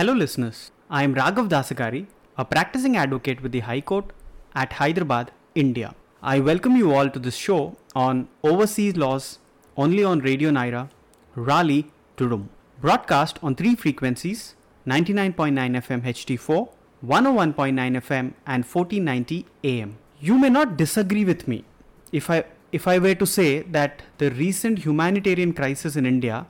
Hello, listeners. I am Raghav Dasagari, a practicing advocate with the High Court at Hyderabad, India. I welcome you all to this show on overseas laws only on Radio Nyra, Raleigh, Durham. Broadcast on three frequencies 99.9 FM HD4, 101.9 FM, and 1490 AM. You may not disagree with me if I if I were to say that the recent humanitarian crisis in India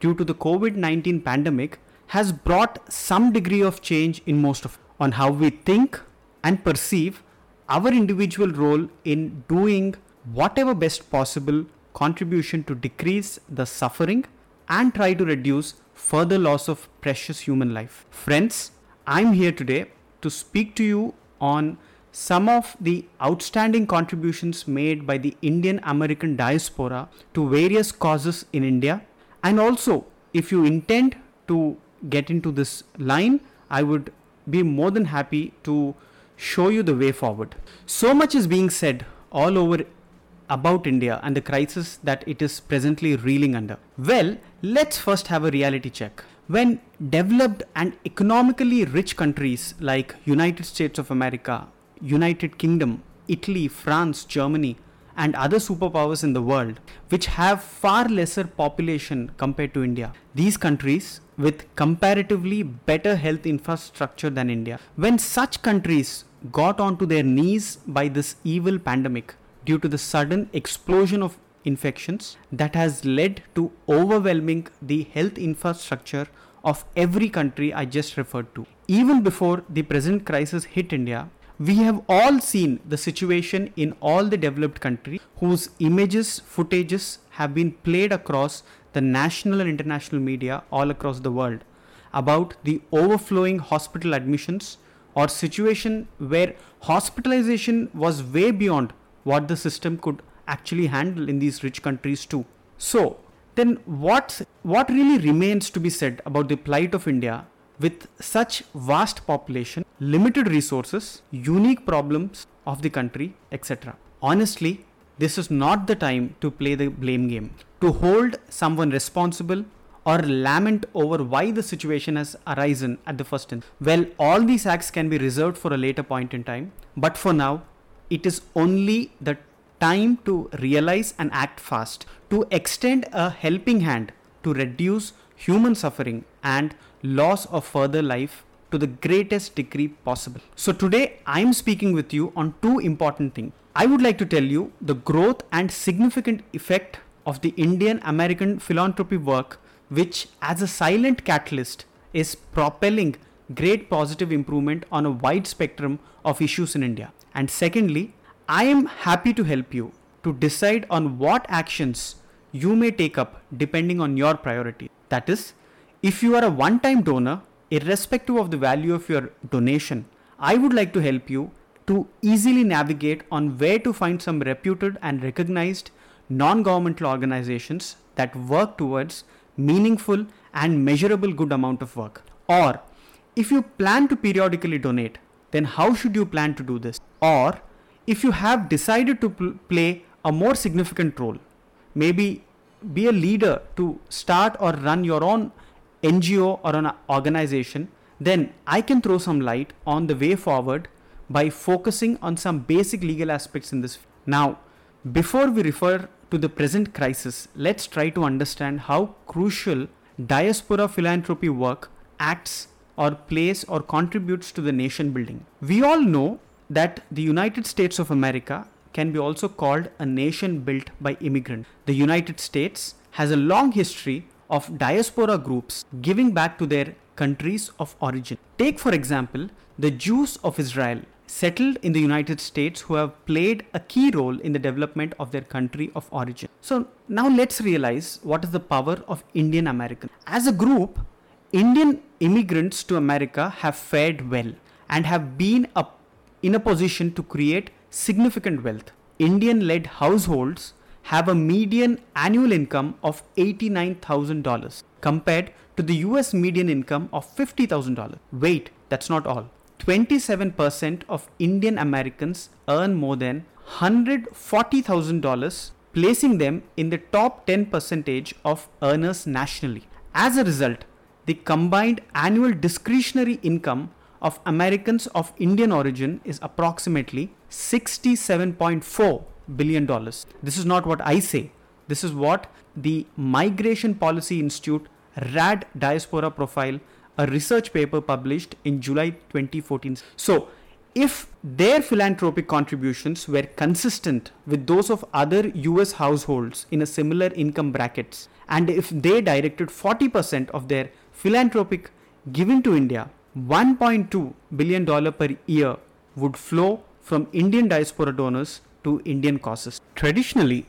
due to the COVID 19 pandemic has brought some degree of change in most of on how we think and perceive our individual role in doing whatever best possible contribution to decrease the suffering and try to reduce further loss of precious human life. Friends, I'm here today to speak to you on some of the outstanding contributions made by the Indian American diaspora to various causes in India. And also, if you intend to get into this line, I would be more than happy to show you the way forward. So much is being said all over about India and the crisis that it is presently reeling under. Well, let's first have a reality check. When developed and economically rich countries like United States of America, United Kingdom, Italy, France, Germany, and other superpowers in the world, which have far lesser population compared to India. These countries with comparatively better health infrastructure than India. When such countries got onto their knees by this evil pandemic due to the sudden explosion of infections that has led to overwhelming the health infrastructure of every country I just referred to. Even before the present crisis hit India, we have all seen the situation in all the developed countries whose images, footages have been played across the national and international media all across the world about the overflowing hospital admissions or situation where hospitalization was way beyond what the system could actually handle in these rich countries too. So, then what what really remains to be said about the plight of India with such vast population, limited resources, unique problems of the country, etc. Honestly, this is not the time to play the blame game, to hold someone responsible or lament over why the situation has arisen at the first instance. Well, all these acts can be reserved for a later point in time, but for now, it is only the time to realize and act fast, to extend a helping hand to reduce human suffering and loss of further life to the greatest degree possible. So, today I am speaking with you on two important things. I would like to tell you the growth and significant effect of the Indian American philanthropy work, which, as a silent catalyst, is propelling great positive improvement on a wide spectrum of issues in India. And secondly, I am happy to help you to decide on what actions you may take up depending on your priority. That is, if you are a one time donor, irrespective of the value of your donation, I would like to help you to easily navigate on where to find some reputed and recognized non governmental organizations that work towards meaningful and measurable good amount of work. Or if you plan to periodically donate, then how should you plan to do this? Or if you have decided to pl- play a more significant role, maybe be a leader to start or run your own NGO or an organization, then I can throw some light on the way forward by focusing on some basic legal aspects in this. Now, before we refer to the present crisis, let's try to understand how crucial diaspora philanthropy work acts or plays or contributes to the nation building. We all know that the United States of America can be also called a nation built by immigrants. The United States has a long history of diaspora groups giving back to their countries of origin. Take, for example, the Jews of Israel settled in the United States who have played a key role in the development of their country of origin. So, now let's realize what is the power of Indian American. As a group, Indian immigrants to America have fared well and have been a, in a position to create significant wealth. Indian led households have a median annual income of $89,000 compared to the US median income of $50,000. Wait, that's not all. 27% of Indian Americans earn more than $140,000, placing them in the top 10% of earners nationally. As a result, the combined annual discretionary income of Americans of Indian origin is approximately 67.4 billion dollars. This is not what I say. This is what the Migration Policy Institute RAD Diaspora Profile, a research paper published in July 2014. So, if their philanthropic contributions were consistent with those of other US households in a similar income brackets, and if they directed 40% of their philanthropic giving to India, 1.2 billion dollar per year would flow from Indian diaspora donors to Indian causes. Traditionally,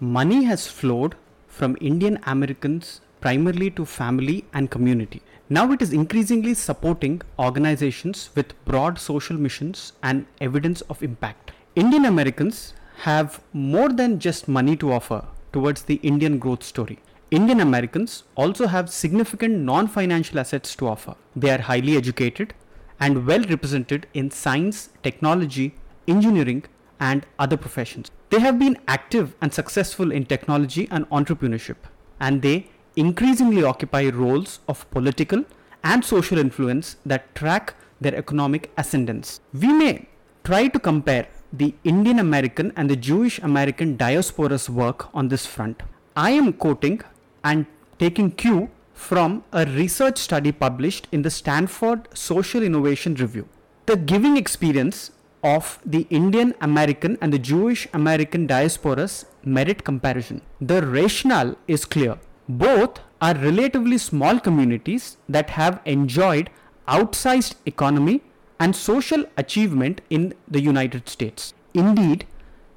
money has flowed from Indian Americans primarily to family and community. Now it is increasingly supporting organizations with broad social missions and evidence of impact. Indian Americans have more than just money to offer towards the Indian growth story. Indian Americans also have significant non financial assets to offer. They are highly educated and well represented in science, technology, engineering, and other professions. They have been active and successful in technology and entrepreneurship, and they increasingly occupy roles of political and social influence that track their economic ascendance. We may try to compare the Indian American and the Jewish American diaspora's work on this front. I am quoting and taking cue from a research study published in the Stanford Social Innovation Review. The giving experience of the Indian American and the Jewish American diasporas merit comparison. The rationale is clear. Both are relatively small communities that have enjoyed outsized economy and social achievement in the United States. Indeed,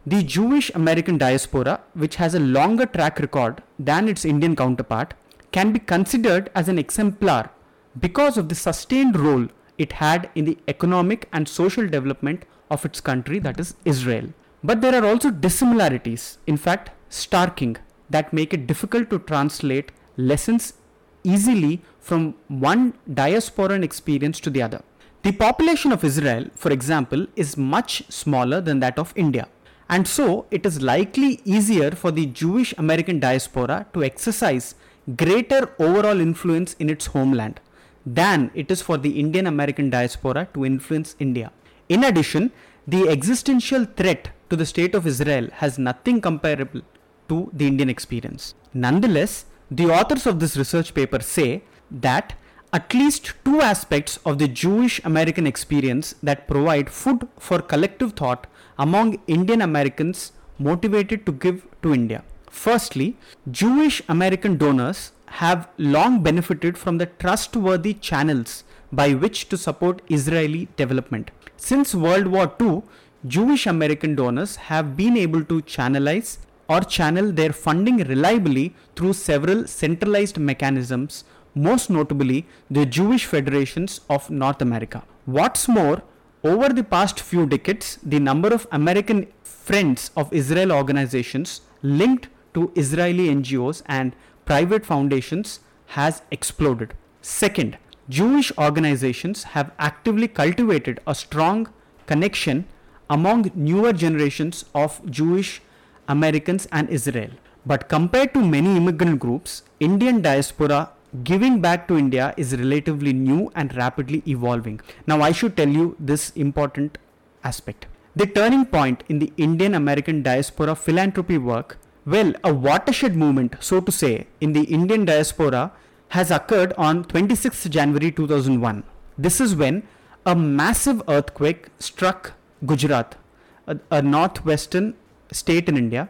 the Jewish American diaspora, which has a longer track record than its Indian counterpart, can be considered as an exemplar because of the sustained role it had in the economic and social development of its country, that is Israel. But there are also dissimilarities, in fact, starking, that make it difficult to translate lessons easily from one diasporan experience to the other. The population of Israel, for example, is much smaller than that of India. And so, it is likely easier for the Jewish American diaspora to exercise greater overall influence in its homeland than it is for the Indian American diaspora to influence India. In addition, the existential threat to the state of Israel has nothing comparable to the Indian experience. Nonetheless, the authors of this research paper say that at least two aspects of the Jewish American experience that provide food for collective thought among Indian Americans motivated to give to India. Firstly, Jewish American donors have long benefited from the trustworthy channels by which to support Israeli development. Since World War II, Jewish American donors have been able to channelize or channel their funding reliably through several centralized mechanisms, most notably the Jewish Federations of North America. What's more, over the past few decades, the number of American Friends of Israel organizations linked to Israeli NGOs and private foundations has exploded. Second, Jewish organizations have actively cultivated a strong connection among newer generations of Jewish Americans and Israel. But compared to many immigrant groups, Indian diaspora giving back to India is relatively new and rapidly evolving. Now, I should tell you this important aspect. The turning point in the Indian American diaspora philanthropy work, well, a watershed movement, so to say, in the Indian diaspora has occurred on 26th January 2001. This is when a massive earthquake struck Gujarat, a, a northwestern state in India.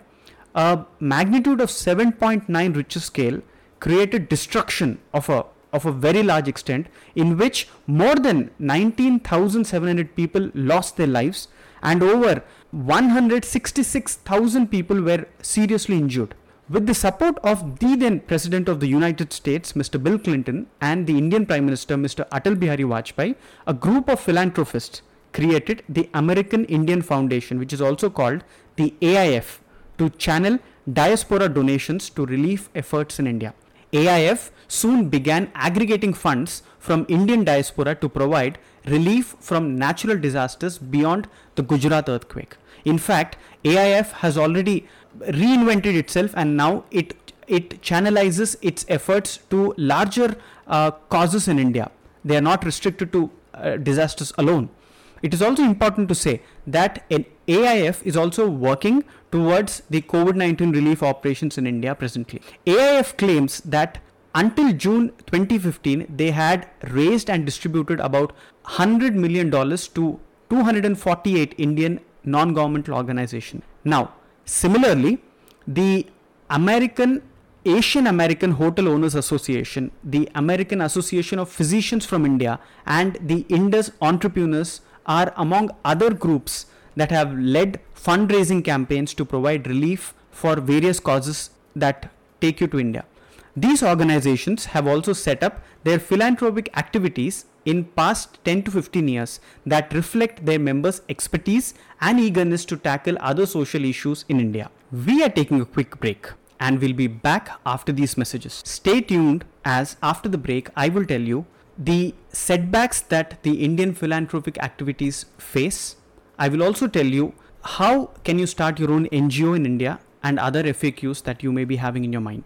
A magnitude of 7.9 Richter scale created destruction of a of a very large extent in which more than 19,700 people lost their lives and over 166,000 people were seriously injured. With the support of the then President of the United States, Mr. Bill Clinton, and the Indian Prime Minister, Mr. Atal Bihari Vajpayee, a group of philanthropists created the American Indian Foundation, which is also called the AIF, to channel diaspora donations to relief efforts in India. AIF soon began aggregating funds from Indian diaspora to provide relief from natural disasters beyond the Gujarat earthquake. In fact, AIF has already reinvented itself and now it it channelizes its efforts to larger uh, causes in India. They are not restricted to uh, disasters alone. It is also important to say that an AIF is also working towards the COVID 19 relief operations in India presently. AIF claims that until June 2015, they had raised and distributed about $100 million to 248 Indian non governmental organizations. Now, similarly, the American Asian American Hotel Owners Association, the American Association of Physicians from India, and the Indus Entrepreneurs are among other groups that have led fundraising campaigns to provide relief for various causes that take you to India. These organizations have also set up their philanthropic activities in past 10 to 15 years that reflect their members' expertise and eagerness to tackle other social issues in India. We are taking a quick break and we'll be back after these messages. Stay tuned as after the break I will tell you the setbacks that the Indian philanthropic activities face. I will also tell you how can you start your own NGO in India and other FAQs that you may be having in your mind.